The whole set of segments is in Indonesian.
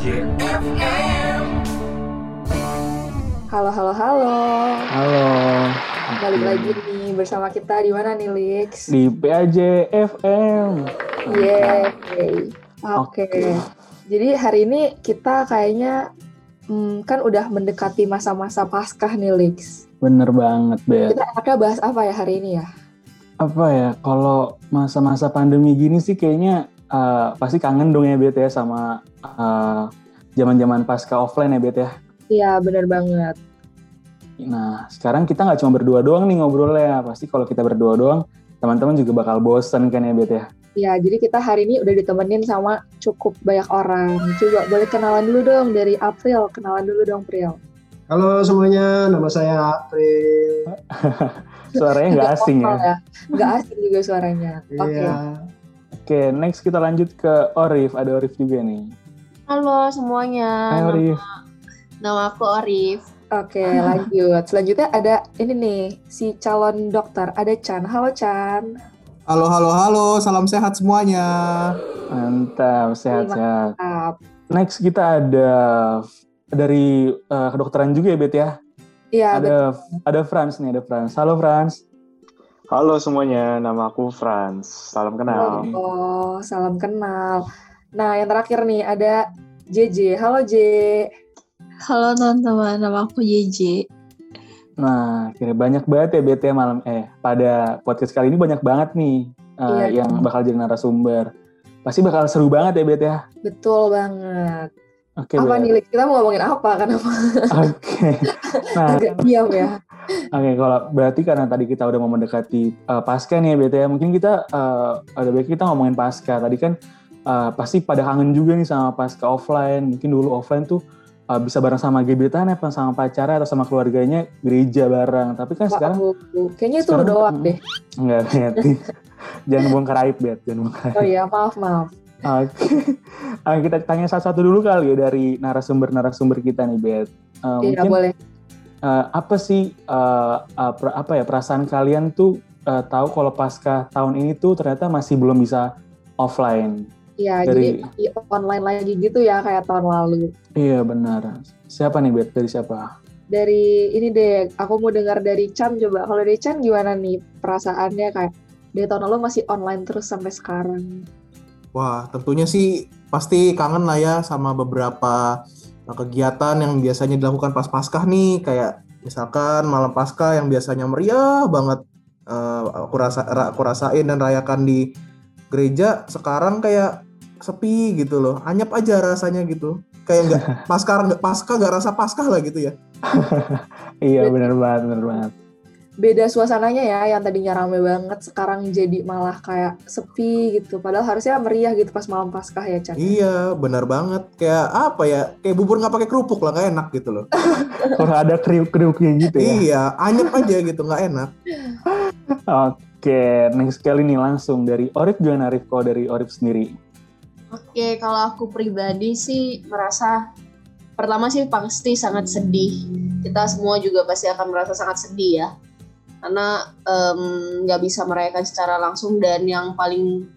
Halo, halo, halo. Halo. Balik lagi nih bersama kita di mana nih, Lix? Di PAJ FM. Yeay. Oke. Oke. Jadi hari ini kita kayaknya hmm, kan udah mendekati masa-masa Paskah nih, Lix. Bener banget, Bet. Kita enaknya bahas apa ya hari ini ya? Apa ya, kalau masa-masa pandemi gini sih kayaknya eh, pasti kangen dong ya, Bet ya, sama eh, zaman-zaman pasca offline ya, Bet ya. Iya, bener banget. Nah, sekarang kita nggak cuma berdua doang nih ngobrolnya. Pasti kalau kita berdua doang, teman-teman juga bakal bosen kan ya, Bet ya. Ya, jadi kita hari ini udah ditemenin sama cukup banyak orang. Coba boleh kenalan dulu dong dari April. Kenalan dulu dong, April. Halo semuanya, nama saya April. Suaranya nggak asing ya. Nggak asing juga suaranya. Oke. Iya. Oke, next kita lanjut ke Orif. Ada Orif juga nih. Halo semuanya, Hai Orif. nama aku Orif. Oke, lanjut. Selanjutnya ada ini nih, si calon dokter. Ada Chan. Halo, Chan. Halo, halo, halo. Salam sehat semuanya. Mantap, sehat-sehat. Mantap. Next kita ada dari eh, kedokteran juga ya, Bet ya. Iya, ada ada Franz nih, ada Franz. Halo Franz. Halo semuanya, nama aku Franz. Salam kenal. betul. Oh, salam kenal. Nah, yang terakhir nih ada JJ. Halo, J. Halo teman-teman, nama aku JJ. Nah, kira banyak banget ya ya malam eh pada podcast kali ini banyak banget nih Iya. yang bakal jadi narasumber. Pasti bakal seru banget ya Bet ya. Betul banget. Oke, apa Bet. nih? Kita mau ngomongin apa? Kenapa Oke. Nah, agak diam ya? Oke, kalau berarti karena tadi kita udah mau mendekati uh, pasca nih ya BT ya, mungkin kita uh, ada baik kita ngomongin pasca. Tadi kan uh, pasti pada kangen juga nih sama pasca offline. Mungkin dulu offline tuh uh, bisa bareng sama gebetan apa sama pacarnya atau sama keluarganya gereja bareng. Tapi kan sekarang Waduh, kayaknya itu sekarang- udah doang deh. enggak jangan bongkar aib, Bet. Jangan bongkar aib. Oh iya, maaf, maaf. Oke. Uh, kita tanya satu-satu dulu kali ya dari narasumber-narasumber kita nih, Bet. Uh, Iya, mungkin boleh. Eh, apa sih eh, eh, per- apa ya perasaan kalian tuh eh, tahu kalau pasca tahun ini tuh ternyata masih belum bisa offline. Iya, dari- jadi online lagi gitu ya kayak tahun lalu. Iya benar. Siapa nih Bet? Dari siapa? Dari ini deh, aku mau dengar dari Chan coba. Kalau dari Chan gimana nih perasaannya kayak dari tahun lalu masih online terus sampai sekarang? Wah, tentunya sih pasti kangen lah ya sama beberapa uh, kegiatan yang biasanya dilakukan pas Paskah nih, kayak misalkan malam Paskah yang biasanya meriah banget uh, aku rasa ra- aku rasain dan rayakan di gereja, sekarang kayak sepi gitu loh. Anyep aja rasanya gitu. Kayak nggak Paskah nggak Paskah nggak rasa Paskah lah gitu ya. Iya benar banget, benar banget. Beda suasananya ya, yang tadinya rame banget, sekarang jadi malah kayak sepi gitu. Padahal harusnya meriah gitu pas malam Paskah ya, Chan. Iya, benar banget. Kayak apa ya? Kayak bubur nggak pakai kerupuk lah, nggak enak gitu loh. Kalau ada kriuk-kriuknya gitu ya. Iya, anyep aja gitu, nggak enak. Oke, next kali nih langsung dari Orif gimana Arif? Kalau dari Orif sendiri? Oke, kalau aku pribadi sih merasa pertama sih pasti sangat sedih. Kita semua juga pasti akan merasa sangat sedih ya, karena nggak bisa merayakan secara langsung dan yang paling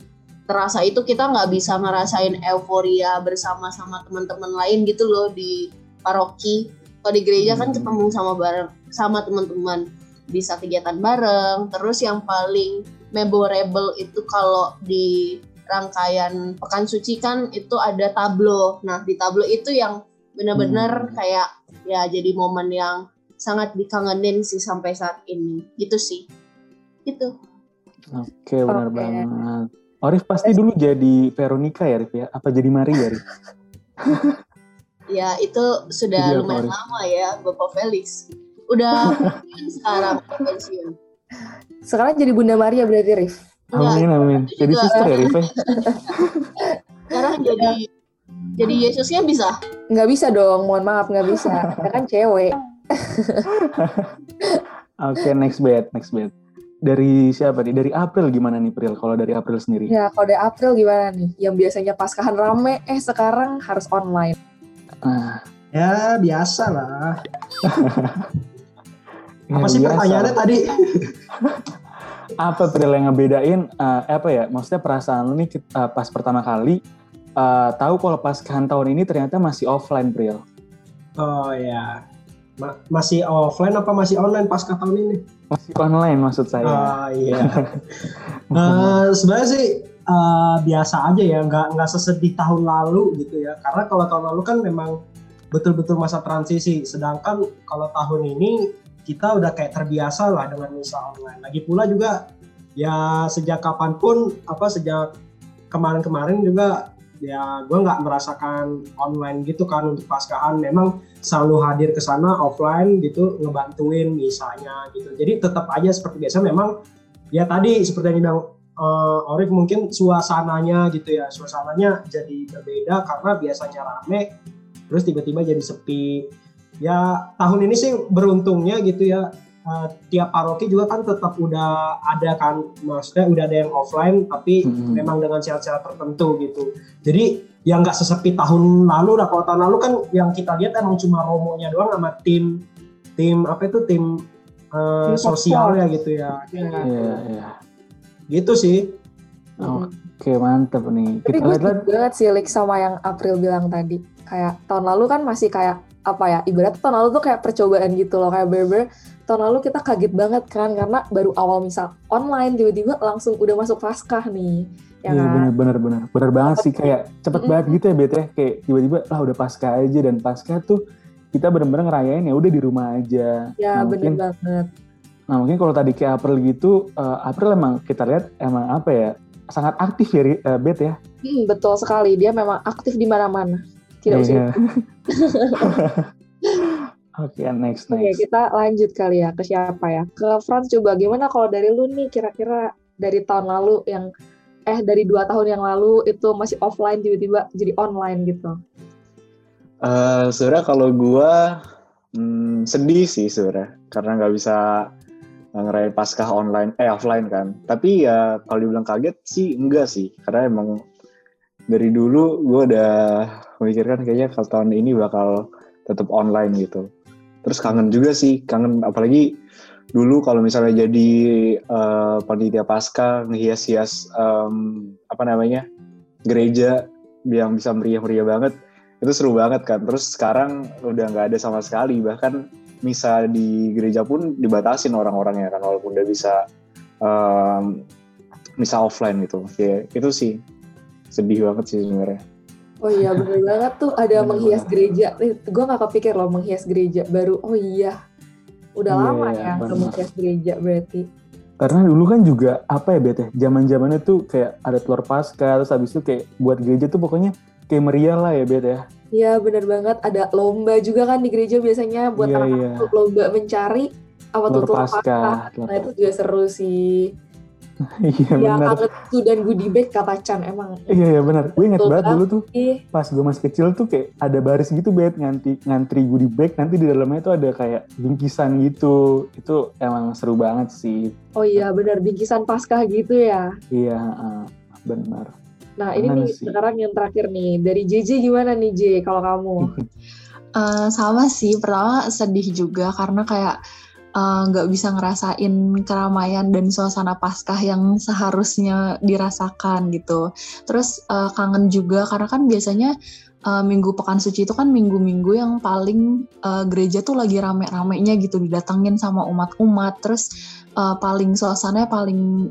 terasa itu kita nggak bisa ngerasain euforia bersama sama teman-teman lain gitu loh di paroki. Kalau di gereja kan ketemu sama bareng sama teman-teman bisa kegiatan bareng. Terus yang paling memorable itu kalau di rangkaian pekan suci kan itu ada tablo. Nah di tablo itu yang benar-benar Hmm. kayak ya jadi momen yang sangat dikangenin sih sampai saat ini. Gitu sih. Gitu. Oke, benar Oke. banget. Orif pasti dulu jadi Veronica ya, Rif ya? Apa jadi Maria, Rif? Ya itu sudah Jadi lumayan Aris? lama ya Bapak Felix. Udah sekarang pensiun. Sekarang jadi Bunda Maria berarti, Rif. Enggak, Amin, amin. itu Jadi suster ya, Rif ya? sekarang jadi jadi Yesusnya bisa. Nggak bisa dong, mohon maaf nggak bisa. Saya kan cewek. Oke, next bet, next bet. Dari siapa nih? Dari April gimana nih, April? Kalau dari April sendiri? Ya, kalau dari April gimana nih? Yang biasanya Paskahan rame, eh sekarang harus online. Nah, Ya biasa lah. ya Apa sih biasa. pertanyaannya tadi? Apa April yang ngebedain, eh, apa ya, maksudnya perasaan lu nih eh, pas pertama kali eh, tahu kalau Paskahan tahun ini ternyata masih offline, Pril. Oh ya. Ma- masih offline apa masih online pasca tahun ini? Masih online maksud saya. Ah iya. Eh, Sebenarnya sih eh, biasa aja ya, nggak nggak sesedih tahun lalu gitu ya. Karena kalau tahun lalu kan memang betul-betul masa transisi. Sedangkan kalau tahun ini kita udah kayak terbiasa lah dengan misa online. Lagi pula juga ya sejak kapan pun apa sejak kemarin-kemarin juga ya gue nggak merasakan online gitu kan untuk paskahan. Memang selalu hadir ke sana offline gitu ngebantuin misalnya gitu. Jadi tetap aja seperti biasa. Memang ya tadi seperti yang bilang eh, Orif mungkin suasananya gitu ya. Suasananya jadi berbeda karena biasanya rame terus tiba-tiba jadi sepi. Ya tahun ini sih beruntungnya gitu ya eh, tiap paroki juga kan tetap udah ada kan maksudnya udah ada yang offline tapi Mm-mm. memang dengan syarat-syarat tertentu gitu jadi yang nggak sesepi tahun lalu lah kalau tahun lalu kan yang kita lihat emang cuma romonya doang sama tim tim apa itu tim eh, Tim sosialnya gitu ya Iya. Iya, iya. gitu sih Oke, mantap nih. Tapi Kita gue lihat banget sih Lik sama yang April bilang tadi. Kayak tahun lalu kan masih kayak apa ya, ibarat tahun lalu tuh kayak percobaan gitu loh. Kayak bener tahun lalu kita kaget banget kan karena baru awal misal online tiba-tiba langsung udah masuk Paskah nih. Ya Iya kan? bener bener bener bener banget sih kayak cepet Mm-mm. banget gitu ya Bet ya kayak tiba-tiba lah udah pasca aja dan pasca tuh kita bener-bener ngerayain ya udah di rumah aja. Ya Nah, bener mungkin banget. nah mungkin kalau tadi kayak April gitu eh, April emang kita lihat emang apa ya sangat aktif ya Ri- eh, Bet ya. Hmm, betul sekali, dia memang aktif di mana-mana. Tidak usah Iya. Oke next Oke, next. kita lanjut kali ya ke siapa ya? Ke Franz coba gimana kalau dari lu nih kira-kira dari tahun lalu yang eh dari dua tahun yang lalu itu masih offline tiba-tiba jadi online gitu. Eh, sebenarnya kalau gua hmm, sedih sih sebenarnya karena nggak bisa ngerayain Paskah online eh offline kan. Tapi ya kalau dibilang kaget sih enggak sih karena emang dari dulu gua udah memikirkan kayaknya kalau tahun ini bakal tetap online gitu. Terus kangen juga sih, kangen apalagi dulu kalau misalnya jadi eh, panitia Paskah ngehias-hias em, apa namanya gereja yang bisa meriah-meriah banget itu seru banget kan. Terus sekarang udah nggak ada sama sekali bahkan misa di gereja pun dibatasin orang-orangnya kan walaupun udah bisa em, misa offline gitu. Ya itu sih sedih banget sih sebenarnya Oh iya bener banget tuh ada Bener menghias banget. gereja. Gue gak kepikir loh menghias gereja baru. Oh iya, udah Iya, lama ya bener. menghias gereja berarti. Karena dulu kan juga apa ya Bet ya zaman zamannya tuh kayak ada telur pasca terus habis itu kayak buat gereja tuh pokoknya kayak meriah lah ya Bet ya. Iya bener banget. Ada lomba juga kan di gereja biasanya buat Iya, anak-anak tuh lomba mencari apa tuh Telur telur pasca. pasca. telur Nah itu juga seru sih. Iya Ya benar. tuh dan goodie bag kata Chan emang. Iya iya benar. Gue inget banget dulu tuh pas gue masih kecil tuh kayak ada baris gitu bet ngantri ngantri goodie bag nanti di dalamnya tuh ada kayak bingkisan gitu. Itu emang seru banget sih. oh iya bener bingkisan Paskah gitu ya. Iya heeh. benar. Nah ini nih sih. sekarang yang terakhir nih dari JJ gimana nih J kalau kamu? Eh, sama sih pertama sedih juga karena kayak eh, nggak bisa ngerasain keramaian dan suasana paskah yang seharusnya dirasakan gitu. Terus eh, kangen juga karena kan biasanya eh, minggu pekan suci itu kan minggu-minggu yang paling eh, gereja tuh lagi rame-ramenya gitu didatengin sama umat-umat. Terus eh, paling suasananya paling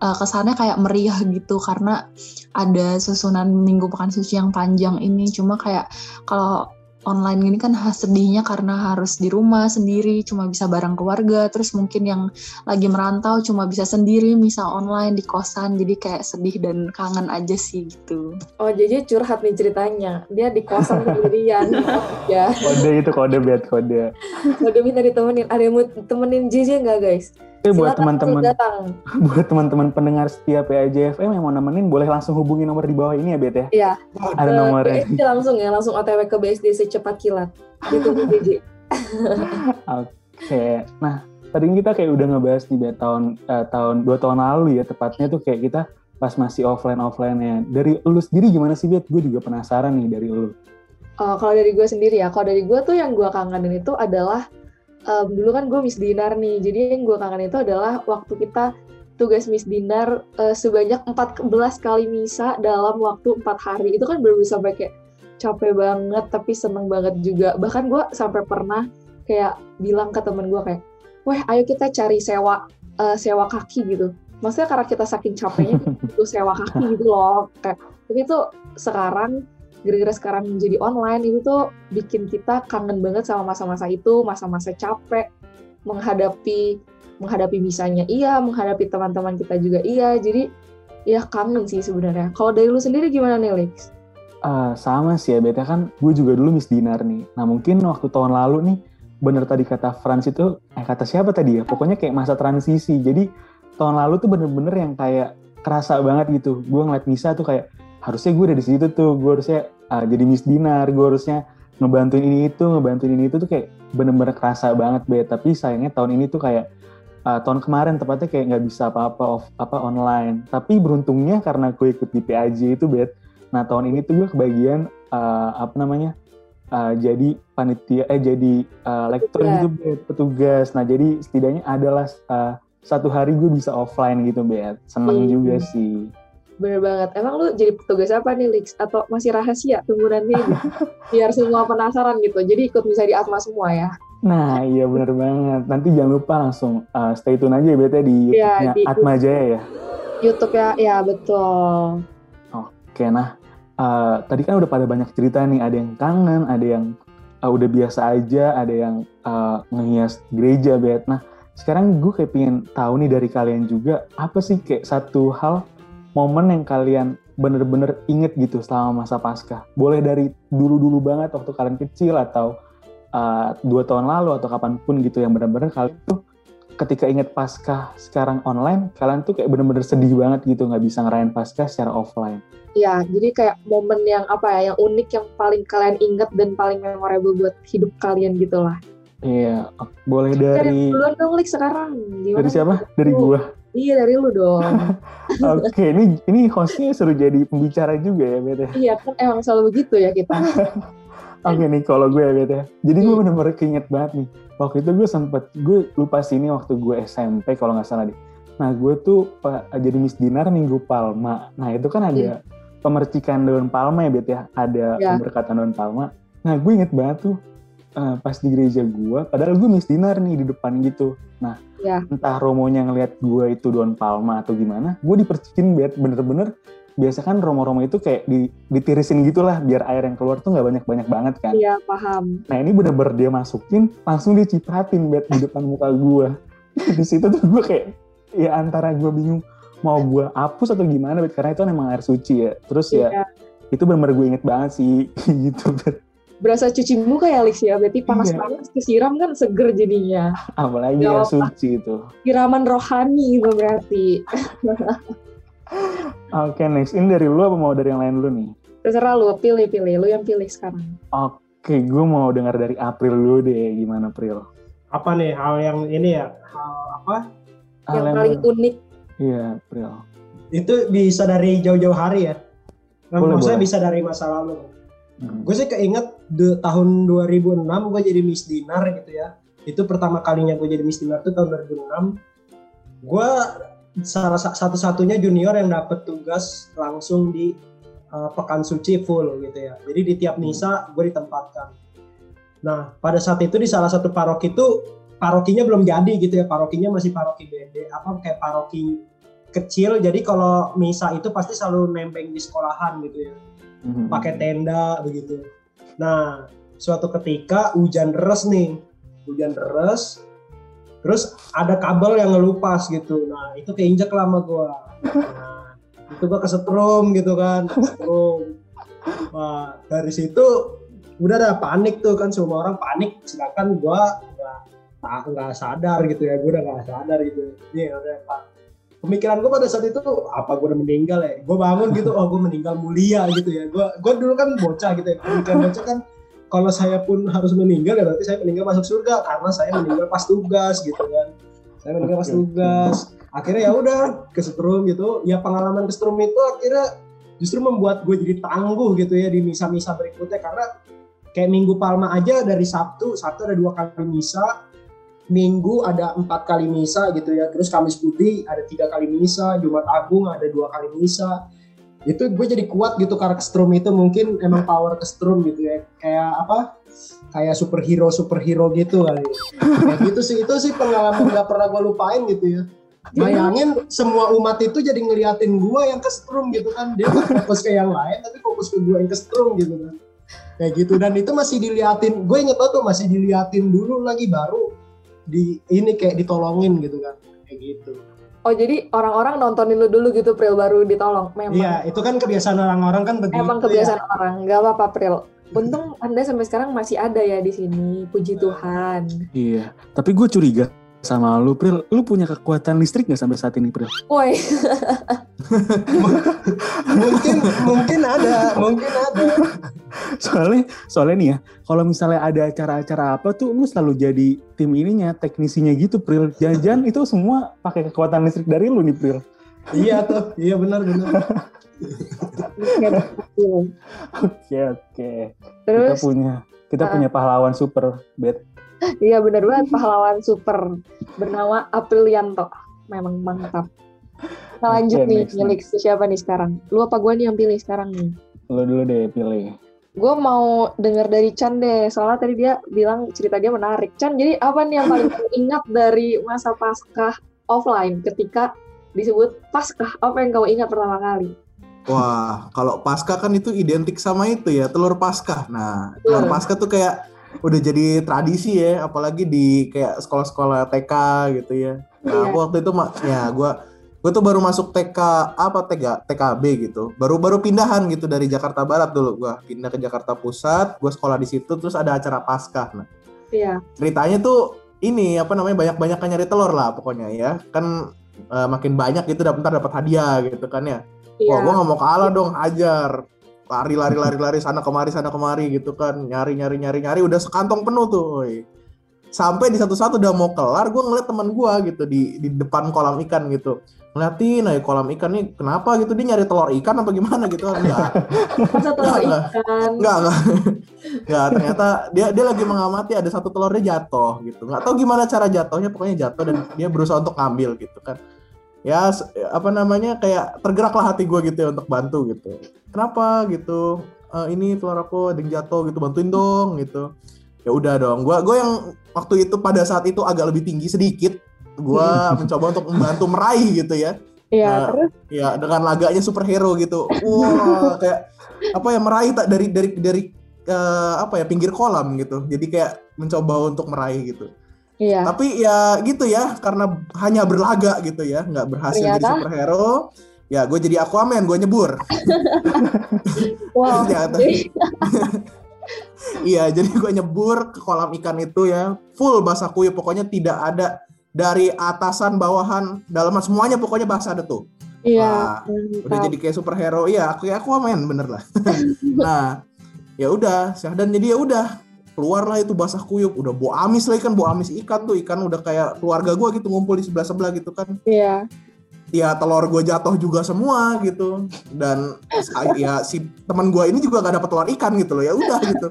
eh, kesannya kayak meriah gitu karena ada susunan minggu pekan suci yang panjang ini. Cuma kayak kalau online ini kan sedihnya karena harus di rumah sendiri cuma bisa bareng keluarga terus mungkin yang lagi merantau cuma bisa sendiri misal online di kosan jadi kayak sedih dan kangen aja sih gitu Oh JJ curhat nih ceritanya. Dia di kosan sendirian. ya. Kode itu kode bet kode. Udah minta ditemenin. Ada yang mau temenin JJ nggak guys? Tapi buat teman-teman buat teman-teman pendengar setia PAJFM yang mau nemenin boleh langsung hubungi nomor di bawah ini ya bet ya. Iya. Ada Ke nomornya. BSD langsung ya, langsung OTW ke BSD secepat kilat. Ditunggu JJ. Oke, nah tadi kita kayak udah ngebahas nih Bet, tahun eh, tahun dua tahun lalu ya tepatnya tuh kayak kita pas masih offline offline ya. Dari lu sendiri gimana sih Bet? Gue juga penasaran nih dari lu. Oh, kalau dari gue sendiri ya, kalau dari gue tuh yang gue kangenin itu adalah em, dulu kan gue Miss Dinar nih, jadi yang gue kangen itu adalah waktu kita tugas Miss Dinar uh, sebanyak 14 kali misa dalam waktu empat hari. Itu kan baru sampai kayak capek banget tapi seneng banget juga. Bahkan gue sampai pernah kayak bilang ke temen gue kayak, wah ayo kita cari sewa uh, sewa kaki gitu. Maksudnya karena kita saking capeknya itu sewa kaki gitu loh. Kayak, tapi itu sekarang gara-gara sekarang menjadi online itu tuh bikin kita kangen banget sama masa-masa itu, masa-masa capek menghadapi menghadapi misalnya iya, menghadapi teman-teman kita juga iya. Jadi ya kangen sih sebenarnya. Kalau dari lu sendiri gimana nih, Lex? Uh, sama sih ya, beta kan gue juga dulu Miss Dinar nih. Nah mungkin waktu tahun lalu nih, bener tadi kata Franz itu, eh kata siapa tadi ya? Pokoknya kayak masa transisi. Jadi tahun lalu tuh bener-bener yang kayak kerasa banget gitu. Gue ngeliat Misa tuh kayak, harusnya gue udah di situ tuh. Gue harusnya uh, jadi Miss Dinar, gue harusnya ngebantuin ini itu, ngebantuin ini itu tuh kayak bener-bener kerasa banget, Bet. Tapi sayangnya tahun ini tuh kayak uh, tahun kemarin tepatnya kayak nggak bisa apa-apa off apa online. Tapi beruntungnya karena gue ikut di PAJ itu bet. Nah tahun ini tuh gue kebagian uh, apa namanya uh, jadi panitia eh jadi uh, lektor gitu bet petugas. Nah jadi setidaknya adalah uh, satu hari gue bisa offline gitu bet. Seneng hmm. juga sih. Bener banget. Emang lu jadi petugas apa nih, Lix? Atau masih rahasia tunggu nanti Biar semua penasaran gitu. Jadi ikut bisa di Atma semua ya. Nah, iya bener banget. Nanti jangan lupa langsung uh, stay tune aja ya BT di ya, YouTube-nya Atma Jaya ya. YouTube ya, ya betul. Oke, nah uh, tadi kan udah pada banyak cerita nih. Ada yang kangen, ada yang uh, udah biasa aja, ada yang uh, ngehias gereja, Bet. Nah, sekarang gue kayak pengen tahu nih dari kalian juga, apa sih kayak satu hal momen yang kalian bener-bener inget gitu selama masa pasca? Boleh dari dulu-dulu banget waktu kalian kecil atau uh, dua tahun lalu atau kapan pun gitu yang benar-benar kalian tuh ketika inget pasca sekarang online kalian tuh kayak bener-bener sedih banget gitu nggak bisa ngerayain pasca secara offline. Ya, jadi kayak momen yang apa ya, yang unik yang paling kalian inget dan paling memorable buat hidup kalian gitu lah. Iya, boleh dari. Dari duluan dong, Lik, sekarang. Gimana dari siapa? Dari gua. Iya dari lu dong. Oke, ini ini hostnya suruh jadi pembicara juga ya, Bete. Iya kan emang selalu begitu ya kita. Oke nih kalau gue ya bete. Jadi gue hmm. bener-bener keinget banget nih. Waktu itu gue sempet, gue lupa sini waktu gue SMP kalau nggak salah deh. Nah gue tuh jadi Miss Dinar Minggu Palma. Nah itu kan ada hmm. pemercikan daun palma ya bete ya. Ada ya. pemberkatan daun palma. Nah gue inget banget tuh uh, pas di gereja gue. Padahal gue Miss Dinar nih di depan gitu. Nah ya. entah Romonya ngeliat gue itu daun palma atau gimana. Gue dipercikin bener-bener biasa kan romo-romo itu kayak di, ditirisin gitulah biar air yang keluar tuh nggak banyak-banyak banget kan. Iya paham. Nah ini bener-bener dia masukin langsung dia cipratin bet di depan muka gue. di situ tuh gue kayak ya antara gue bingung mau gue hapus atau gimana bet karena itu kan emang air suci ya. Terus ya iya. itu bener-bener gue inget banget sih gitu bet. Berasa cuci muka ya Alex ya, berarti panas-panas iya. kesiram kan seger jadinya. Apalagi air suci itu. Siraman rohani itu berarti. Oke, okay, next. Ini dari lu apa mau dari yang lain dulu nih? Terserah lu, pilih-pilih. Lu yang pilih sekarang. Oke, okay, gue mau dengar dari April dulu deh. Gimana, April? Apa nih hal yang ini ya? Hal apa? Hal yang, yang paling unik. Iya, April. Itu bisa dari jauh-jauh hari ya? Nah, boleh, maksudnya boleh. bisa dari masa lalu. Hmm. Gue sih keinget de, tahun 2006 gue jadi Miss Dinar gitu ya. Itu pertama kalinya gue jadi Miss Dinar tuh tahun 2006. Gue salah satu-satunya junior yang dapat tugas langsung di uh, pekan suci full gitu ya. Jadi di tiap misa gue ditempatkan. Nah pada saat itu di salah satu paroki itu parokinya belum jadi gitu ya. Parokinya masih paroki BD apa kayak paroki kecil. Jadi kalau misa itu pasti selalu nempeng di sekolahan gitu ya. Mm-hmm. Pakai tenda begitu. Nah suatu ketika hujan deras nih, hujan deras terus ada kabel yang ngelupas gitu. Nah itu keinjek lama gue nah itu gue kesetrum gitu kan kesetrum. Nah dari situ udah ada panik tuh kan semua orang panik. Sedangkan gue nggak nggak sadar gitu ya gue udah nggak sadar gitu. Ini udah pak pemikiran gue pada saat itu apa gue udah meninggal ya? Gue bangun gitu oh gue meninggal mulia gitu ya. Gue gue dulu kan bocah gitu ya. Pemikiran bocah kan kalau saya pun harus meninggal ya berarti saya meninggal masuk surga. Karena saya meninggal pas tugas gitu kan. Saya meninggal pas tugas. Akhirnya ya udah kesetrum gitu. Ya pengalaman kesetrum itu akhirnya justru membuat gue jadi tangguh gitu ya di misa-misa berikutnya. Karena kayak minggu palma aja dari Sabtu Sabtu ada dua kali misa Minggu ada empat kali misa gitu ya, terus Kamis Putih ada tiga kali misa, Jumat Agung ada dua kali misa. Itu gue jadi kuat gitu karena strum itu mungkin emang power ke strum gitu ya, kayak apa? Kayak superhero superhero gitu kali. Kayak gitu sih itu sih pengalaman gak pernah gue lupain gitu ya. Bayangin semua umat itu jadi ngeliatin gue yang ke strum gitu kan, dia fokus ke yang lain tapi fokus ke gue yang ke strum gitu kan kayak gitu dan itu masih diliatin gue inget tuh masih diliatin dulu lagi baru di ini kayak ditolongin gitu kan kayak gitu Oh jadi orang-orang nontonin lu dulu gitu Pril baru ditolong. Memang. iya itu kan kebiasaan orang-orang kan begitu Emang ya. kebiasaan orang. Gak apa-apa Pril. Untung Anda sampai sekarang masih ada ya di sini. Puji Tuhan. Iya. Tapi gue curiga sama lu, Pril. Lu punya kekuatan listrik nggak sampai saat ini, Pril? Woi, mungkin mungkin ada mungkin ada Soalnya, soalnya nih ya, kalau misalnya ada acara-acara apa tuh, lu selalu jadi tim ininya, teknisinya gitu, Pril. Jangan-jangan itu semua pakai kekuatan listrik dari lu nih, Pril. iya tuh iya benar benar Oke, oke. Kita terus punya kita Ah. punya pahlawan super, Bet. Iya benar banget pahlawan super bernama Aprilianto. Memang mantap. Kita lanjut Oke, nih, milik siapa nih sekarang? Lu apa gua nih yang pilih sekarang nih? Lu dulu deh pilih. Gue mau denger dari Chan deh, soalnya tadi dia bilang cerita dia menarik. Chan, jadi apa nih yang paling ingat dari masa Paskah offline ketika disebut Paskah? Apa yang kau ingat pertama kali? Wah, kalau pasca kan itu identik sama itu ya, telur pasca. Nah, telur pasca tuh kayak udah jadi tradisi ya, apalagi di kayak sekolah-sekolah TK gitu ya. Nah, Iya. aku waktu itu ma- ya gua gue tuh baru masuk TK apa TK TKB gitu. Baru-baru pindahan gitu dari Jakarta Barat dulu gua pindah ke Jakarta Pusat, gua sekolah di situ terus ada acara pasca. Nah, Iya, ceritanya tuh ini apa namanya banyak-banyak nyari telur lah pokoknya ya. Kan eh, makin banyak gitu dapat dapat hadiah gitu kan ya. iya. Wah, gue nggak mau kalah dong, ajar. Lari, lari, lari, lari sana kemari, sana kemari gitu kan. Nyari, nyari, nyari, nyari. Udah sekantong penuh tuh. Woy. Sampai di satu-satu udah mau kelar, gue ngeliat teman gue gitu di di depan kolam ikan gitu. Ngeliatin aja kolam ikan nih, kenapa gitu dia nyari telur ikan apa gimana gitu kan? Enggak, Masa telur Enggak, ikan? enggak, enggak. Enggak, ternyata dia dia lagi mengamati ada satu telurnya jatuh gitu. Nggak tahu gimana cara jatuhnya, pokoknya jatuh dan dia berusaha untuk ngambil gitu kan. Ya apa namanya kayak tergeraklah hati gue gitu ya untuk bantu gitu. Kenapa gitu? "Eh, ini telur aku ada yang jatuh gitu, bantuin dong gitu. Ya udah dong. Gua gue yang waktu itu pada saat itu agak lebih tinggi sedikit. Gua mencoba untuk membantu meraih gitu ya Iya, Nah, terus ya dengan laganya superhero gitu wah kayak apa ya meraih tak dari dari dari eh, apa ya pinggir kolam gitu jadi kayak mencoba untuk meraih gitu iya. tapi ya gitu ya karena hanya berlaga gitu ya nggak berhasil jadi Ternyata? superhero ya gue jadi Aquaman gue nyebur Wow. Jadi, iya jadi gue nyebur ke kolam ikan itu ya full basah kuyup pokoknya tidak ada dari atasan bawahan dalaman semuanya pokoknya basah ada tuh Iya. udah mantap. jadi kayak superhero iya aku aku main bener lah nah ya udah Syahdan jadi ya udah keluarlah itu basah kuyup. Udah bau amis lagi kan bau amis ikan tuh. Ikan udah kayak keluarga gua gitu ngumpul di sebelah sebelah gitu kan. Iya. ya telur gue jatuh juga semua gitu. Dan ya si teman gue ini juga gak dapat telur ikan gitu loh. Ya udah gitu.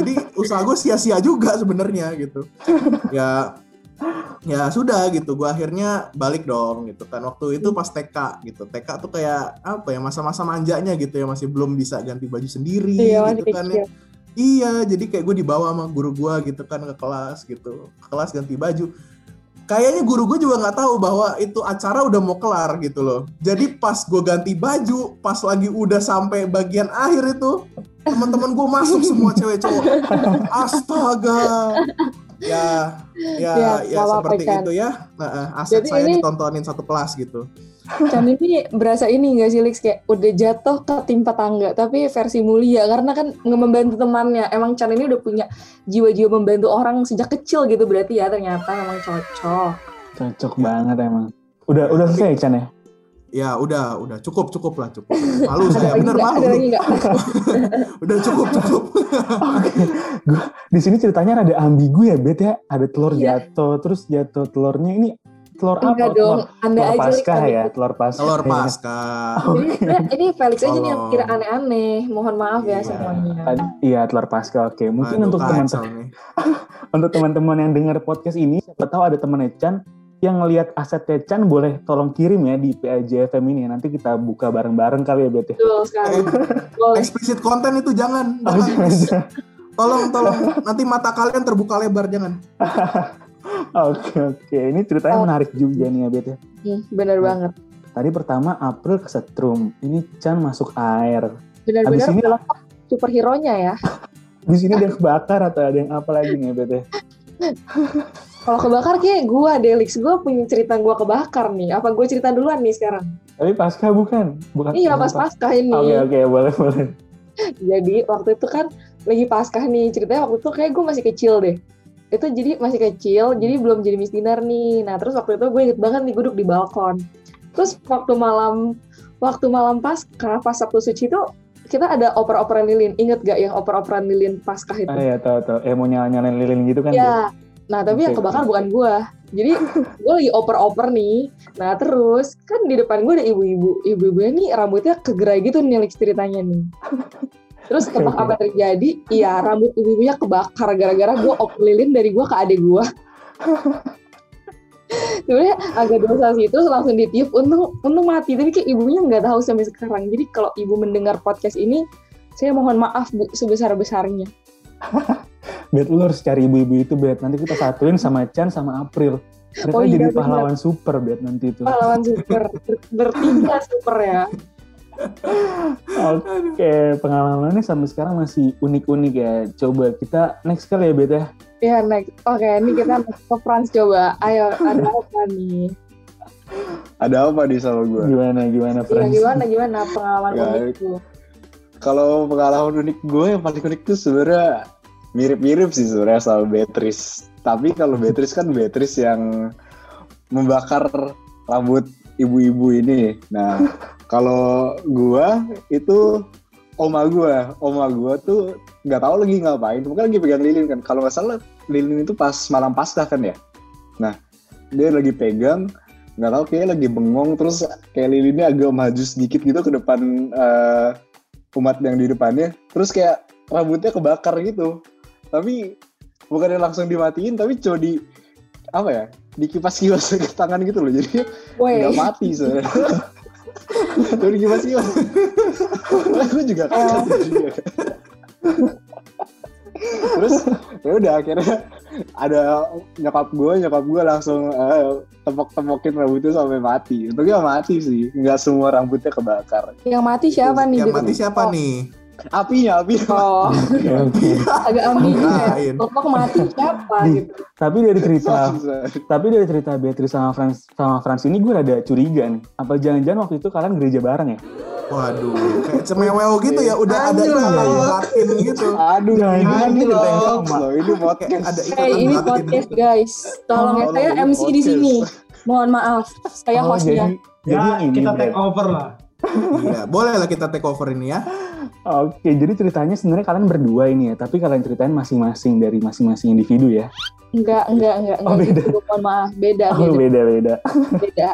Jadi usaha gue sia-sia juga sebenarnya gitu. Ya ya sudah gitu. Gue akhirnya balik dong gitu kan. Waktu itu pas TK gitu. TK tuh kayak apa ya masa-masa manjanya gitu ya. Masih belum bisa ganti baju sendiri Iya, gitu kan ya. Iya, jadi kayak gue dibawa sama guru gue gitu kan ke kelas gitu, ke kelas ganti baju. Kayaknya guru gue juga nggak tahu bahwa itu acara udah mau kelar gitu loh. Jadi pas gue ganti baju, pas lagi udah sampai bagian akhir itu, teman-teman gue masuk semua cewek cowok. Astaga. Ya, ya, Ya, ya, seperti Chan. itu ya. Nah, aset Jadi saya ini- ditontonin satu kelas gitu. Chan ini berasa ini gak sih Lix kayak udah jatuh ke timpa tangga tapi versi mulia karena kan membantu temannya. Emang Chan ini udah punya jiwa-jiwa membantu orang sejak kecil gitu berarti ya ternyata emang cocok. Cocok banget emang. Udah udah selesai Chan ya? Ya udah, udah cukup, cukup lah, cukup. Malu saya, Ada bener nggak? malu. Ada? Udah cukup, cukup. Gua, di sini ceritanya rada ambigu ya, Bet ya. Ada telur Iya. jatuh, terus jatuh telurnya ini telur apa? Enggak dong, Telur, Anda telur aja pasca ya, telur pasca. Telur Iya. pasca. Jadi ini Felix aja nih yang kira aneh-aneh. Mohon maaf ya Iya. semuanya. Iya, telur pasca. Oke, mungkin Aduh, untuk teman-teman untuk teman-teman yang dengar podcast ini, siapa tahu ada teman Chan yang ngelihat aset Chan boleh tolong kirim ya di PAJFM ini. Nanti kita buka bareng-bareng kali ya, Bet ya. Betul sekali. Eh. Eksplisit konten itu jangan. Oh, jangan. jangan. Tolong, tolong. Nanti mata kalian terbuka lebar, jangan. Oke, oke. Ini ceritanya Oh. menarik juga nih ya, Bet ya. Hmm, bener banget. Tadi pertama April kesetrum. Ini Chan masuk air. Benar-benar ini superhero-nya ya. di sini ada yang kebakar atau ada yang apa lagi nih, Bet ya? Kalau kebakar kayak gua Delix, gua punya cerita gua kebakar nih. Apa gue cerita duluan nih sekarang? Tapi pasca bukan? Bukan. Iya pas pasca ini. Oke, oke, boleh, boleh. Jadi waktu itu kan lagi paskah nih ceritanya waktu itu kayak gue masih kecil deh. Itu jadi masih kecil, jadi belum jadi Miss Dinar nih. Nah terus waktu itu gue inget banget nih gue duduk di balkon. Terus waktu malam waktu malam paskah pas Sabtu Suci itu kita ada oper-operan lilin. Ingat gak yang oper-operan lilin paskah itu? Ah, iya, tahu, tahu. Eh, mau nyala-nyalain lilin gitu kan? Ya. Nah, tapi yang kebakar bukan gua. Jadi gue lagi oper-oper nih. Nah, terus kan di depan gue ada ibu-ibu. Ibu-ibunya nih rambutnya kegerai gitu nih Lex ceritanya nih. Terus tebak apa terjadi? Iya, rambut ibu-ibunya kebakar gara-gara gue oper lilin dari gue ke adik gue. Sebenarnya agak dosa sih terus langsung ditiup untung untung mati tapi kayak ibunya nggak tahu sampai sekarang jadi kalau ibu mendengar podcast ini saya mohon maaf bu sebesar besarnya Bet, lu harus cari ibu-ibu itu, Bet. Nanti kita satuin sama Chan sama April. Mereka Oh iya, jadi benar. pahlawan super, Bet, nanti itu. pahlawan super Ber- bertiga super ya Oke, pengalamannya sampai sekarang masih unik-unik ya. Coba kita next kali ya, Bet ya. Ya next, oke ini kita ke France coba. Ayo ada apa nih? Ada apa di sama gue? Gimana, gimana, Iya Frans? gimana gimana pengalaman unik? Kalau pengalaman unik gue yang paling unik tuh sebenarnya mirip-mirip sih sebenarnya sama Beatrice. Tapi kalau Beatrice kan Beatrice yang membakar rambut ibu-ibu ini. Nah, kalau gua itu oma gua, oma gua tuh nggak tahu lagi ngapain, mungkin lagi pegang lilin kan. Kalau nggak salah lilin itu pas malam pasca kan ya. Nah, dia lagi pegang, nggak tahu kayak lagi bengong terus kayak lilinnya agak maju sedikit gitu ke depan eh, umat yang di depannya. Terus kayak rambutnya kebakar gitu. Tapi bukannya langsung dimatiin, tapi cuma di apa ya? Dikipas-kipas ke tangan gitu loh. Jadi nggak mati sebenarnya. Cuma dikipas-kipas. Gue juga kaget juga. Terus ya udah akhirnya ada nyokap gue, nyokap gue langsung eh, tepok-tepokin rambutnya sampai mati. Untungnya mati sih, nggak semua rambutnya kebakar. yang mati siapa nih? Yang mati siapa Oh, nih? Apinya, apinya. Oh, agak ambigu ya. Mati siapa gitu? Tapi dari cerita Tapi dari cerita Beatrice sama Frans sama Frans ini gue ada curiga nih. Apa jangan-jangan waktu itu kalian gereja bareng ya? Waduh, kayak cemewel gitu ya, udah ada Aduh. ikatan batin gitu. Aduh, Nah, ini kan ini cerita yang loh, sama. ini Kayak podcast. ada Hey, ini podcast guys. Tolong ya Tolong, saya MC di sini. Mohon maaf, saya Oh, hostnya. jadi, jadi Ya, ini. kita take over lah. Iya, boleh lah kita take over ini ya. Oke, jadi ceritanya sebenarnya kalian berdua ini ya, tapi kalian ceritain masing-masing dari masing-masing individu ya. Enggak, enggak, enggak, Oh, enggak beda. gitu. Mohon maaf, beda, Oh, beda, beda-beda. beda.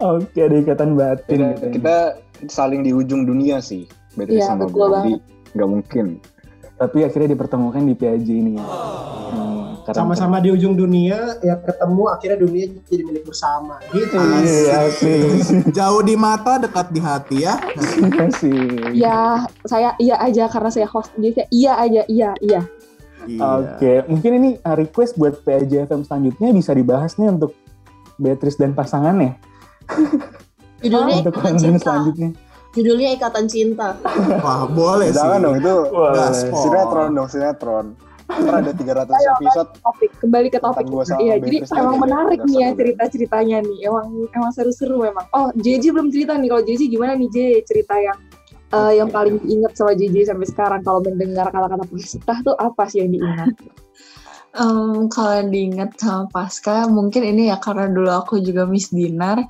Oke, ada ikatan batin. Kita, gitu. kita saling di ujung dunia sih, Beatrice Iya, sama betul gue. Jadi nggak mungkin. Tapi akhirnya dipertemukan di PAJ ini ya. Hmm, Sama-sama di ujung dunia, ya ketemu akhirnya dunia jadi milik bersama. Gitu. Iya, asik. Jauh di mata, dekat di hati ya. Asik. Ya, saya iya aja karena saya host. Jadi saya iya aja, iya, iya. Iya. Oke, mungkin ini uh, request buat PAJ FM selanjutnya bisa dibahas nih untuk Beatrice dan pasangannya Judulnya untuk Ikatan konten Cinta. selanjutnya. Judulnya Ikatan Cinta. Wah, boleh sih. Jangan dong itu Boleh. Sinetron dong sinetron. Ada 300 episode Topik kembali ke topik. Iya, jadi emang menarik nih ya cerita-ceritanya nih. Emang emang seru-seru memang. Oh, JJ belum cerita nih. Kalau JJ gimana nih J cerita yang eh, yang paling diingat sama JJ sampai sekarang kalau mendengar kata-kata pascah tuh apa sih yang diingat? Em, kalau diingat sama Pasca, mungkin ini ya karena dulu aku juga Miss Dinar.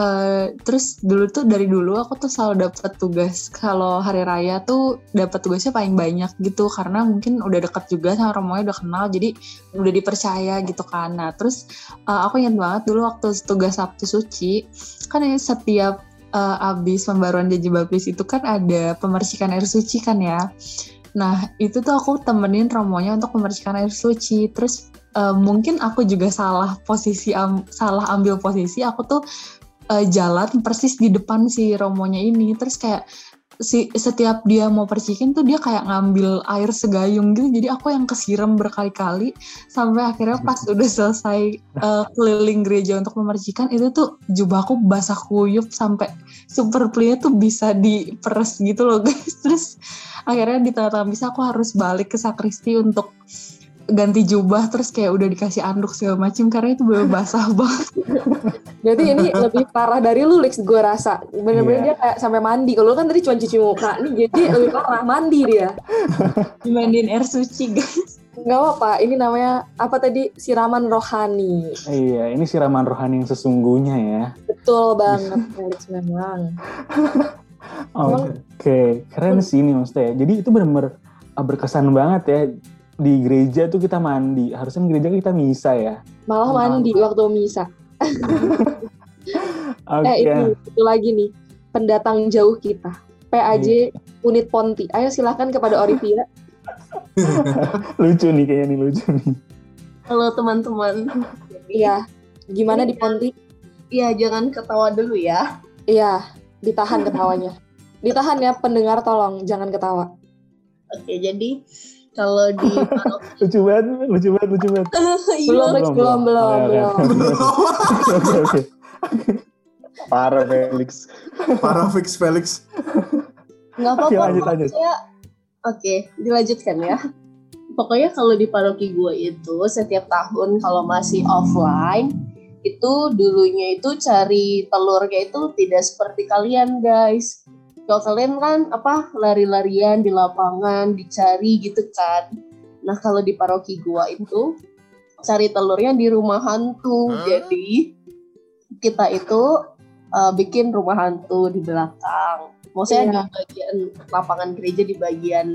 Eh, terus dulu tuh dari dulu aku tuh selalu dapat tugas kalau hari raya tuh dapat tugasnya paling banyak gitu karena mungkin udah deket juga sama romonya udah kenal jadi udah dipercaya gitu kan. Nah terus eh, aku ingat banget dulu waktu tugas Sabtu Suci kan ya setiap eh, abis pembaruan janji baptis itu kan ada pemercikan air suci kan ya. Nah, itu tuh aku temenin romonya untuk memercikan air suci. Terus eh, mungkin aku juga salah posisi am- salah ambil posisi. Aku tuh eh, jalan persis di depan si romonya ini. Terus kayak si setiap dia mau percikin tuh dia kayak ngambil air segayung gitu. Jadi aku yang kesiram berkali-kali sampai akhirnya pas udah selesai eh, keliling gereja untuk memercikan itu tuh jubahku basah kuyup sampai super plia tuh bisa diperes gitu loh guys. Terus akhirnya di tengah-tengah misa aku harus balik ke sakristi untuk ganti jubah terus kayak udah dikasih anduk segala macam karena itu bener basah banget. Berarti ini lebih parah dari lu, Lex, gue rasa. Bener-bener Iya. dia kayak sampai mandi. Kalau lu kan tadi cuma cuci muka, nih jadi lebih parah, mandi dia. Dimandiin air suci guys. Nggak apa-apa, ini namanya apa tadi? Siraman rohani. Iya, ini siraman rohani yang sesungguhnya ya. Betul banget, Lex memang. Oke, keren sih ini maksudnya. ya. Jadi itu benar-benar uh, berkesan banget ya. Di gereja tuh kita mandi. Harusnya di gereja kita misa ya. Malah mandi waktu misa. Oke. Eh, itu, itu lagi nih. Pendatang jauh kita. PAJ Unit Ponti. Ayo silahkan kepada Orivia. lucu nih kayaknya nih lucu nih. Halo teman-teman. Iya. Gimana di Ponti? Iya, jangan ketawa dulu ya. Iya, ditahan ketawanya. Ditahan ya pendengar tolong, jangan ketawa. Oke, jadi kalau di Lucu banget, lucu banget, lucu banget. Belum, Lex, belum, belum, Oke, belum. oke. Oke, oke. Parah Felix. Para fix Felix. nggak Oke, apa-apa. lanjut, lanjut. Pokoknya, oke, dilanjutkan ya. Pokoknya kalau di paroki gue itu setiap tahun kalau masih offline itu dulunya itu cari telurnya itu tidak seperti kalian guys. Kalau kalian kan apa lari-larian di lapangan dicari gitu kan. Nah kalau di paroki gua itu cari telurnya di rumah hantu. Jadi kita itu uh, bikin rumah hantu di belakang. Maksudnya Iya. di bagian lapangan gereja di bagian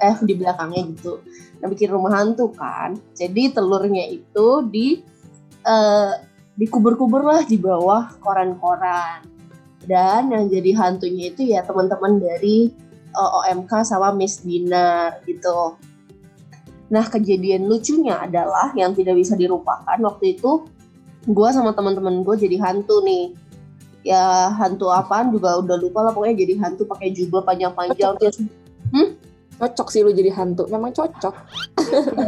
eh di belakangnya gitu. Nah bikin rumah hantu kan. Jadi telurnya itu di eh, dikubur-kubur lah di bawah koran-koran. Dan yang jadi hantunya itu ya teman-teman dari eh, OMK sama Miss Dinar gitu. Nah kejadian lucunya adalah yang tidak bisa dilupakan waktu itu gue sama teman-teman gue jadi hantu nih. Ya hantu apaan juga udah lupa lah pokoknya jadi hantu pakai jubah panjang-panjang terus Cocok sih lu jadi hantu, memang cocok.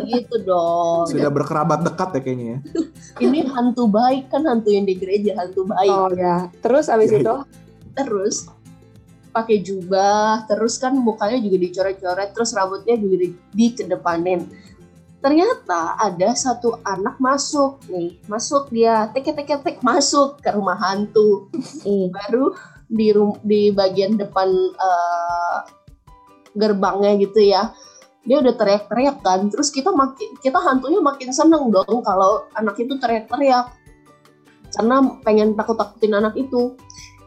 gitu dong. Sudah berkerabat dekat ya kayaknya ya. ini hantu baik kan hantu yang di gereja hantu baik. Oh ya, terus abis Iya, itu? Terus pakai jubah terus kan mukanya juga dicoret-coret terus rambutnya juga di, dikedepanin. Ternyata ada satu anak masuk nih masuk dia tek tek tek masuk ke rumah hantu. Baru di rum- di bagian depan eh, gerbangnya gitu ya. Dia udah teriak-teriak kan. Terus kita makin kita hantunya makin seneng dong kalau anak itu teriak-teriak. Karena pengen takut-takutin anak itu.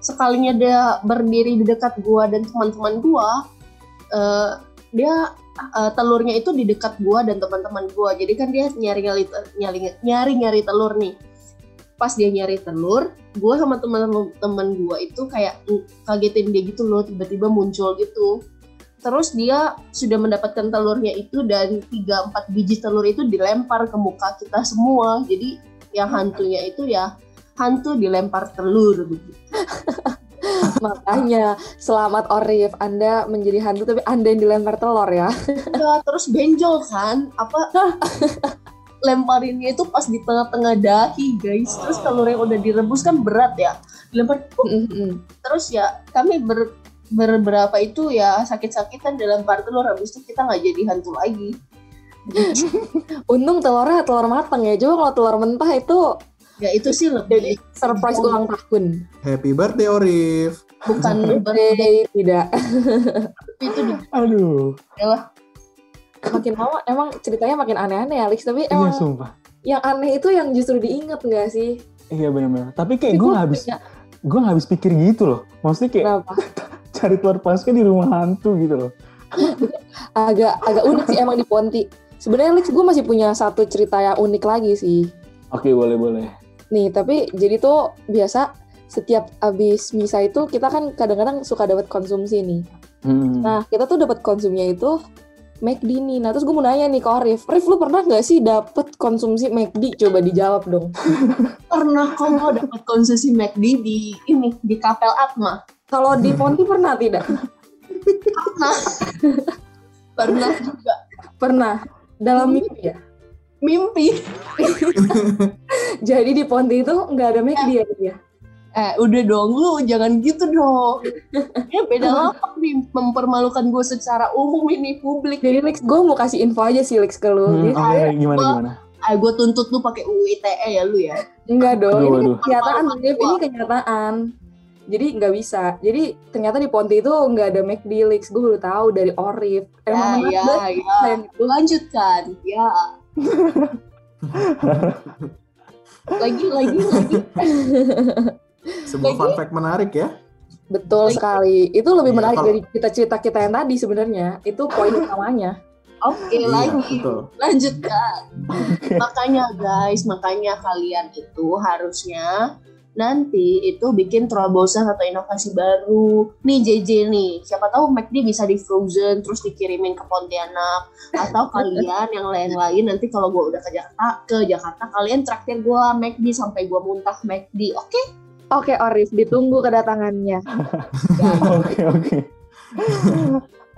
Sekalinya dia berdiri di dekat gua dan teman-teman gua eh, dia eh, telurnya itu di dekat gua dan teman-teman gua. Jadi kan dia nyari nyari nyari nyari nyari telur nih. Pas dia nyari telur gua sama teman-teman gua itu kayak kagetin dia gitu loh tiba-tiba muncul gitu terus dia sudah mendapatkan telurnya itu dan 3-4 biji telur itu dilempar ke muka kita semua. Jadi yang hantunya itu ya hantu dilempar telur. Begitu makanya selamat Orif, Anda menjadi hantu tapi Anda yang dilempar telur ya. Ya, terus benjol kan? Apa? Lemparinnya itu pas di tengah-tengah dahi guys. Terus telur yang udah direbus kan berat ya. Dilempar Mm-mm. terus ya kami ber beberapa itu ya sakit-sakitan dilempar telur habis itu kita nggak jadi hantu lagi Untung telurnya telur matang ya. Coba kalau telur mentah itu ya itu sih lebih surprise ulang tahun. Happy birthday Orif. bukan birthday tidak. itu Aduh. adalah makin lama emang ceritanya makin aneh-aneh Alex tapi Iya emang sumpah. yang aneh itu yang justru diinget nggak sih Iya benar-benar. Tapi kayak gue habis, gue nggak habis pikir gitu loh. Maksudnya kayak kenapa cari telur pasca di rumah hantu gitu loh. agak agak unik sih emang di Ponti sebenarnya Alex gue masih punya satu cerita yang unik lagi sih Oke boleh boleh. nih tapi jadi tuh biasa setiap abis misa itu kita kan kadang-kadang suka dapat konsumsi nih Hmm. Nah, kita tuh dapat konsumnya itu McD nih. Nah, terus gue mau nanya nih ke Arif. Arif, lu pernah nggak sih dapet konsumsi McD? Coba dijawab dong. Pernah kok mau dapat konsesi McD di ini di Kapel Atma. Kalau di Ponti pernah tidak? Pernah. Pernah juga Pernah. Dalam mimpi ya? mimpi. Jadi di Ponti itu nggak ada McD ya? dia? Eh, udah dong lu, jangan gitu dong. Ya beda lapak nih, mempermalukan gue secara umum ini publik. Jadi Lex, gue mau kasih info aja sih Lex ke lu. Hmm, Jadi, Oke gimana gimana? Ah, gue tuntut lu pakai UU ITE ya lu ya. enggak dong, Aduh, ini aduh. kenyataan. Dev, ini kenyataan. Jadi nggak bisa. Jadi ternyata di Ponti itu nggak ada McD Lex. Gue baru tahu dari Orif. Emang Ya, menarik ya, banget ya. itu. Lanjutkan, ya. lagi, lagi, lagi. Sebuah fun fact menarik ya. Betul Baik. sekali. Itu lebih Iya, menarik kalau- dari kita cerita kita yang tadi sebenarnya. Itu poin utamanya. Oke, Iya, lagi. betul. Lanjutkan. makanya guys, makanya kalian itu harusnya nanti itu bikin terobosan atau inovasi baru. Nih JJ nih, siapa tahu McD bisa di frozen terus dikirimin ke Pontianak atau kalian yang lain-lain nanti kalau gue udah ke Jakarta ke Jakarta kalian traktir gue McD sampai gue muntah McD. Oke? Oke, Orif, ditunggu kedatangannya. Oke oke.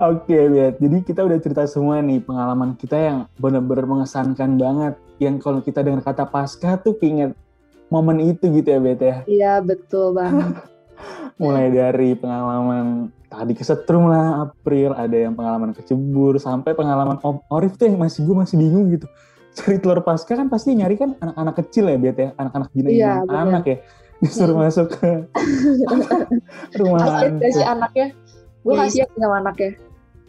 Oke Bet, jadi kita udah cerita semua nih pengalaman kita yang benar-benar mengesankan banget. Yang kalau kita dengar kata pasca tuh keinget momen itu gitu ya Bet ya. Iya, betul banget. Mulai dari pengalaman tadi kesetrum lah April, ada yang pengalaman kecebur, sampai pengalaman Om Orif tuh yang masih gue masih bingung gitu. Cari telur pasca kan pasti nyari kan anak-anak kecil ya Bet ya, anak-anak gina Iya, anak ya. Disuruh masuk ke rumah sih hantu. anaknya? Gue Yes. kasihan sama anaknya.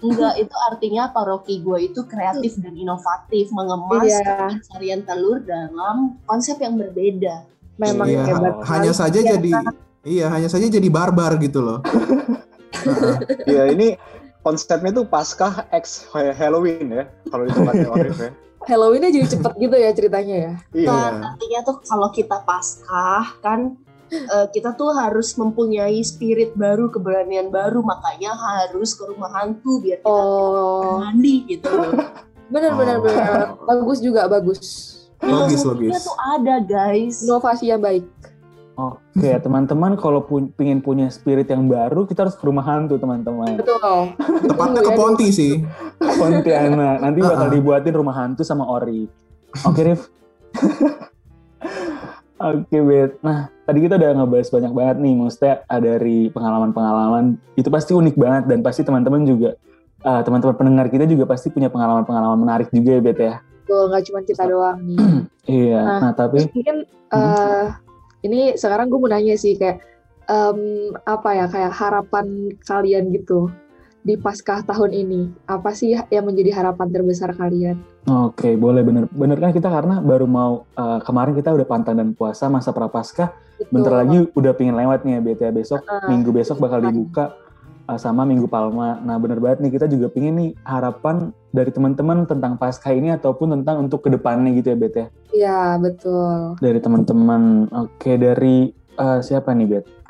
Enggak, itu artinya paroki gue itu kreatif dan inovatif, mengemas Iya. pencarian telur dalam konsep yang berbeda. Memang Iya, hebat. hanya saja Iya, jadi iya hanya saja jadi barbar gitu loh. Heeh. Ya ini konsepnya tuh Paskah X Halloween ya, kalau di tempatnya Orif ya. Halloween-nya jadi cepet gitu ya ceritanya ya. Iya. Nah, artinya tuh kalau kita paskah kan eh, kita tuh harus mempunyai spirit baru, keberanian baru, makanya harus ke rumah hantu biar kita Oh, mandi gitu. benar benar Oh. benar. Bagus juga, bagus. Logis, logis. tuh ada guys. Inovasi yang baik. Oke, teman-teman kalau pu- pengen punya spirit yang baru, kita harus ke rumah hantu, teman-teman. Betul. Tepatnya ke Ponti sih. Pontianak. Nanti bakal dibuatin rumah hantu sama Ori. Oke, Rif. Oke, Bet. Nah, tadi kita udah ngebahas banyak banget nih. Maksudnya ah, dari pengalaman-pengalaman. Itu pasti unik banget. Dan pasti teman-teman juga, ah, teman-teman pendengar kita juga pasti punya pengalaman-pengalaman menarik juga ya, Bet ya. Betul, nggak cuma kita doang nih. Iya. Nah, Nah, tapi... Mungkin eh, ini sekarang gue mau nanya sih kayak em, apa ya kayak harapan kalian gitu di Paskah tahun ini apa sih yang menjadi harapan terbesar kalian? Oke, boleh bener. Bener kan kita karena baru mau eh, kemarin kita udah pantang dan puasa masa prapaskah. Bentar Betul. lagi udah pingin lewat nih ya BTA besok. Heeh. Minggu besok bakal dibuka eh, sama Minggu Palma. Nah, bener banget nih kita juga pingin nih harapan dari teman-teman tentang Paskah ini ataupun tentang untuk ke depannya gitu ya Bet ya. Iya betul. Dari teman-teman. Oke, dari eh, siapa nih Bet?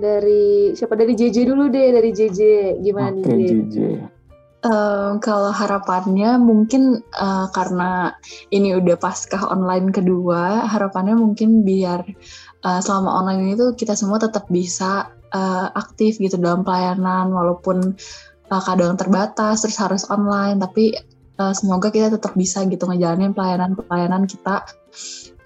Dari siapa dari JJ dulu deh dari JJ gimana Oke, nih? JJ? Em, kalau harapannya mungkin eh, karena ini udah paskah online kedua, harapannya mungkin biar eh, selama online ini tuh kita semua tetap bisa eh, aktif gitu dalam pelayanan walaupun eh, kadang terbatas terus harus online, tapi eh, semoga kita tetap bisa gitu ngejalanin pelayanan-pelayanan kita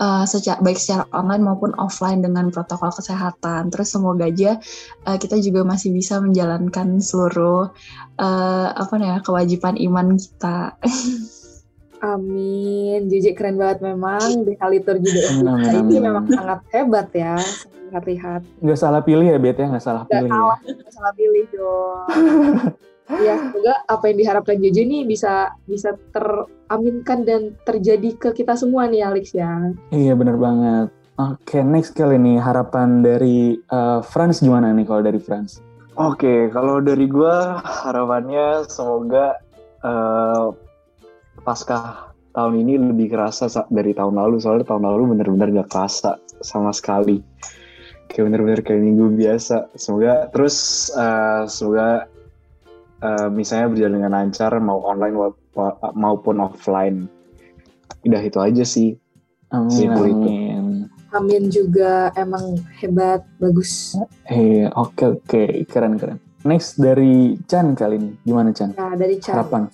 eh, secara baik secara online maupun offline dengan protokol kesehatan. Terus semoga aja eh, kita juga masih bisa menjalankan seluruh eh, apa nih ya kewajiban iman kita. Amin. JJ keren banget memang di Amin, amin, kita ini memang sangat hebat ya. Lihat-lihat. Nggak salah pilih ya Bet ya, nggak salah Gak pilih ya. salah, nggak salah pilih dong. Ya, semoga apa yang diharapkan JJ nih bisa bisa teraminkan dan terjadi ke kita semua nih Alex ya. Iya bener banget. Oke, next kali nih harapan dari uh, Franz gimana nih kalau dari Franz? Oke, kalau dari gue harapannya semoga uh, pasca tahun ini lebih kerasa sa- dari tahun lalu. Soalnya tahun lalu bener-bener gak kerasa sama sekali. Kayak bener-bener kayak minggu biasa. Semoga terus uh, semoga uh, misalnya berjalan dengan lancar mau online wa- wa- maupun offline. Udah itu aja sih. Amin, Simpel itu. amin. Amin juga emang hebat, bagus. Eh, oke oke, keren keren. Next dari Chan kali ini, gimana Chan? Nah, dari Chan. Harapan?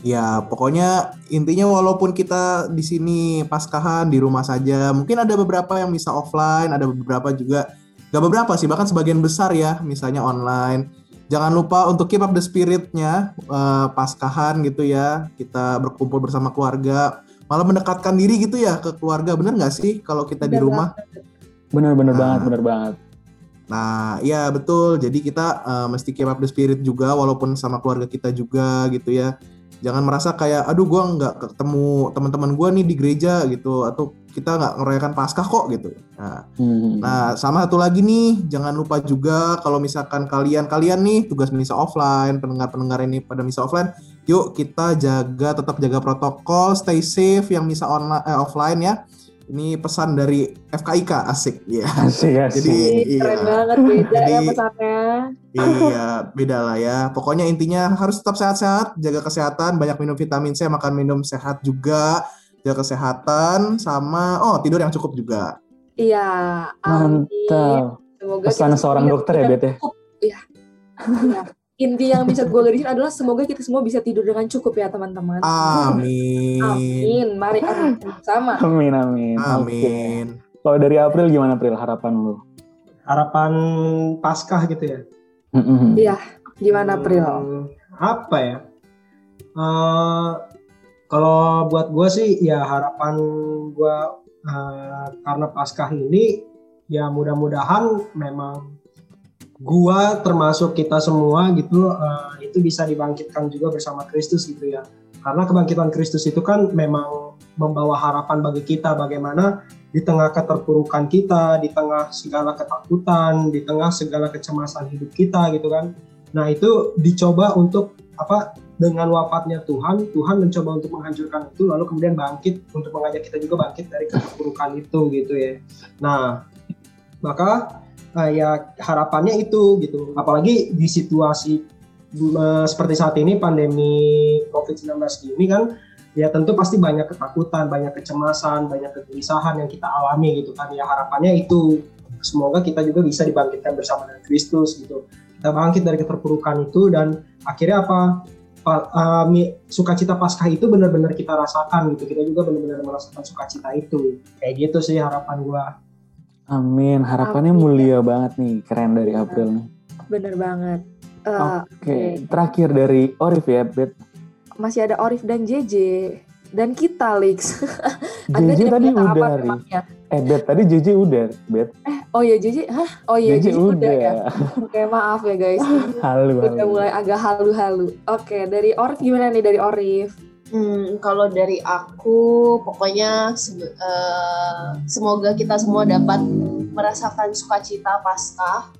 Ya, pokoknya intinya walaupun kita di sini paskahan di rumah saja, mungkin ada beberapa yang bisa offline, ada beberapa juga gak beberapa sih, bahkan sebagian besar ya, misalnya online. Jangan lupa untuk keep up the spiritnya eh, paskahan gitu ya, kita berkumpul bersama keluarga, malah mendekatkan diri gitu ya ke keluarga, bener nggak sih kalau kita di Bener rumah? Bener-bener Nah. banget, bener banget. Nah, iya betul. Jadi kita eh, mesti keep up the spirit juga, walaupun sama keluarga kita juga gitu ya. Jangan merasa kayak, aduh gua nggak ketemu teman-teman gua nih di gereja gitu, atau kita nggak ngerayakan Paskah kok gitu. Nah, Hmm. nah, sama satu lagi nih, jangan lupa juga kalau misalkan kalian kalian nih tugas misa offline, pendengar-pendengar ini pada misa offline, yuk kita jaga tetap jaga protokol, stay safe yang misa online eh, offline ya. Ini pesan dari FKIK asik ya. Asik asik. Jadi Ih, Keren iya. banget beda ya Jadi- pesannya. Iya, beda lah ya. Pokoknya intinya harus tetap sehat-sehat, jaga kesehatan, banyak minum vitamin C, makan minum sehat juga, jaga kesehatan, sama oh tidur yang cukup juga. Iya. Mantap. Semoga Pesan kita seorang dokter ya, tidak Bet ya? cukup. Iya. Iya. Inti yang bisa gue garisin adalah semoga kita semua bisa tidur dengan cukup ya teman-teman. Amin. Amin. Mari amin sama. Amin amin. Amin. Kalau dari April gimana April harapan lu? Harapan Paskah gitu ya. Iya. Gimana April? Hmm, apa ya? Eh, kalau buat gue sih ya harapan gue eh, karena Paskah ini ya mudah-mudahan memang gua termasuk kita semua gitu eh, itu bisa dibangkitkan juga bersama Kristus gitu ya. Karena kebangkitan Kristus itu kan memang membawa harapan bagi kita bagaimana di tengah keterpurukan kita, di tengah segala ketakutan, di tengah segala kecemasan hidup kita gitu kan. Nah, itu dicoba untuk apa dengan wafatnya Tuhan, Tuhan mencoba untuk menghancurkan itu lalu kemudian bangkit untuk mengajak kita juga bangkit dari keterpurukan itu gitu ya. Nah, maka eh, ya harapannya itu gitu. Apalagi di situasi eh, seperti saat ini pandemi COVID-19 ini kan ya tentu pasti banyak ketakutan, banyak kecemasan, banyak kegelisahan yang kita alami gitu kan. Ya harapannya itu semoga kita juga bisa dibangkitkan bersama dengan Kristus gitu. Kita bangkit dari keterpurukan itu dan akhirnya apa? Uh, sukacita Paskah itu benar-benar kita rasakan gitu. Kita juga benar-benar merasakan sukacita itu. Kayak gitu sih harapan gua. Amin. Harapannya Amin. mulia banget nih. Keren dari April nih. Bener banget. Eh, Oke. Terakhir dari Orif ya, Bet. masih ada Orif dan JJ dan kita Lix. Anda tidak tadi udah, apa memangnya? Eh, Bet, tadi JJ udah, Bet. Oh iya JJ, hah? Oh iya JJ JJ udah ya. Oke maaf ya guys. Halo, Udah halo. mulai agak halu-halu. Oke dari Orif gimana nih dari Orif? Hmm, kalau dari aku, pokoknya se- eh, semoga kita semua dapat merasakan sukacita Paskah.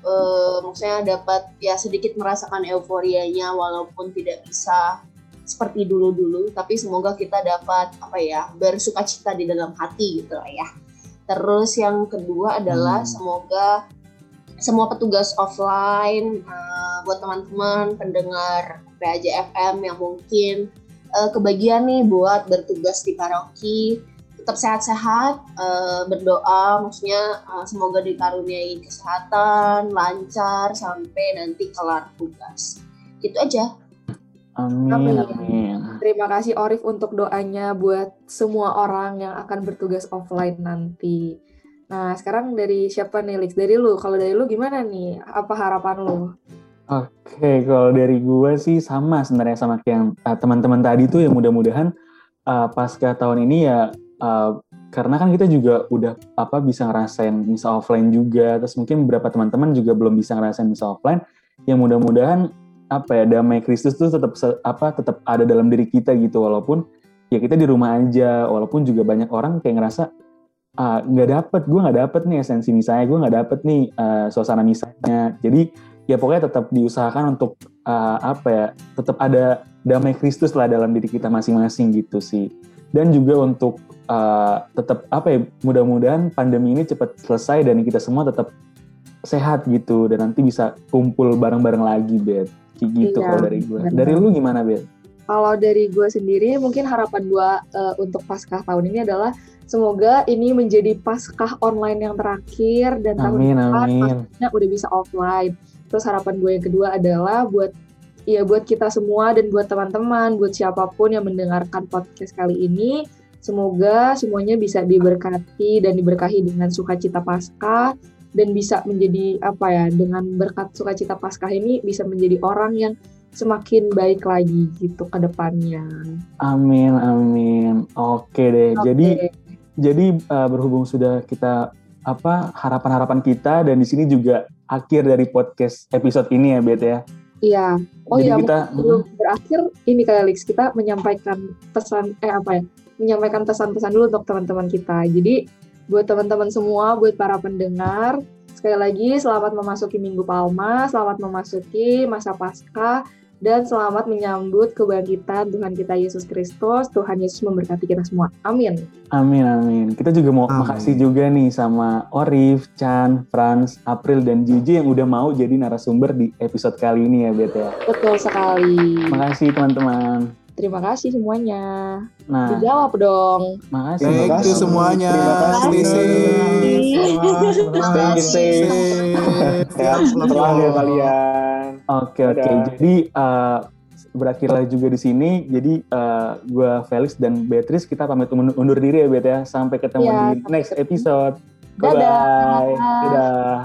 Eh, maksudnya dapat ya sedikit merasakan euforianya walaupun tidak bisa seperti dulu-dulu, tapi semoga kita dapat apa ya bersukacita di dalam hati gitu lah ya. Terus yang kedua adalah Hmm. semoga semua petugas offline eh, buat teman-teman pendengar PAJ FM yang mungkin eh, kebagian nih buat bertugas di paroki tetap sehat-sehat eh, berdoa maksudnya eh, semoga dikaruniai kesehatan lancar sampai nanti kelar tugas gitu aja Amin, Amin. amin. Terima kasih Orif untuk doanya buat semua orang yang akan bertugas offline nanti. Nah sekarang dari siapa nih Lix? Dari lu. Kalau dari lu gimana nih? Apa harapan lu? Oke, kalau dari gue sih sama sebenarnya sama kayak yang uh, teman-teman tadi tuh ya mudah-mudahan uh, pasca tahun ini ya uh, karena kan kita juga udah apa bisa ngerasain misa offline juga, terus mungkin beberapa teman-teman juga belum bisa ngerasain misa offline. Ya mudah-mudahan apa ya damai Kristus tuh tetap apa tetap ada dalam diri kita gitu. Walaupun ya kita di rumah aja walaupun juga banyak orang kayak ngerasa ah, nggak dapet gue nggak dapet nih esensi misalnya gue nggak dapet nih eh, suasana misalnya. Jadi ya pokoknya tetap diusahakan untuk eh, apa ya tetap ada damai Kristus lah dalam diri kita masing-masing gitu sih. Dan juga untuk eh, tetap apa ya mudah-mudahan pandemi ini cepat selesai dan kita semua tetap sehat gitu. Dan nanti bisa kumpul bareng-bareng lagi bet kayak gitu Iya, kalau dari gue dari lu gimana bet Kalau dari gue sendiri, mungkin harapan gue eh, untuk Paskah tahun ini adalah semoga ini menjadi Paskah online yang terakhir dan tahun amin depan amin. Paskahnya udah bisa offline. Terus harapan gue yang kedua adalah buat ya buat kita semua dan buat teman-teman, buat siapa pun yang mendengarkan podcast kali ini, semoga semuanya bisa diberkati dan diberkahi dengan sukacita Paskah dan bisa menjadi apa ya dengan berkat sukacita Paskah ini bisa menjadi orang yang semakin baik lagi gitu ke depannya. amin amin oke deh Oke. jadi jadi uh, berhubung sudah kita apa harapan-harapan kita dan di sini juga akhir dari podcast episode ini ya bet ya Iya. Oh jadi iya, kita mungkin sebelum berakhir ini kali Alex kita menyampaikan pesan eh apa ya? Menyampaikan pesan-pesan dulu untuk teman-teman kita. Jadi buat teman-teman semua, buat para pendengar, sekali lagi selamat memasuki Minggu Palma, selamat memasuki masa Paskah dan selamat menyambut kebangkitan Tuhan kita Yesus Kristus. Tuhan Yesus memberkati kita semua. Amin. Amin amin. Kita juga mau Amin. makasih juga nih sama Orif, Chan, Franz, April dan Jiji yang udah mau jadi narasumber di episode kali ini ya Bet ya. Betul sekali. Makasih teman-teman. Terima kasih semuanya. Nah, Dijawab dong. makasih. Thank you makasih. semuanya. Terima kasih. Stay safe. Stay safe. Sehat selalu ya kalian. Oke oke. Dadah. Jadi eh, berakhirlah juga di sini. Jadi eh, gua Felix dan Beatrice kita pamit undur diri ya Bet ya. Sampai ketemu Iya, di next episode. Dadah. Bye. Dadah.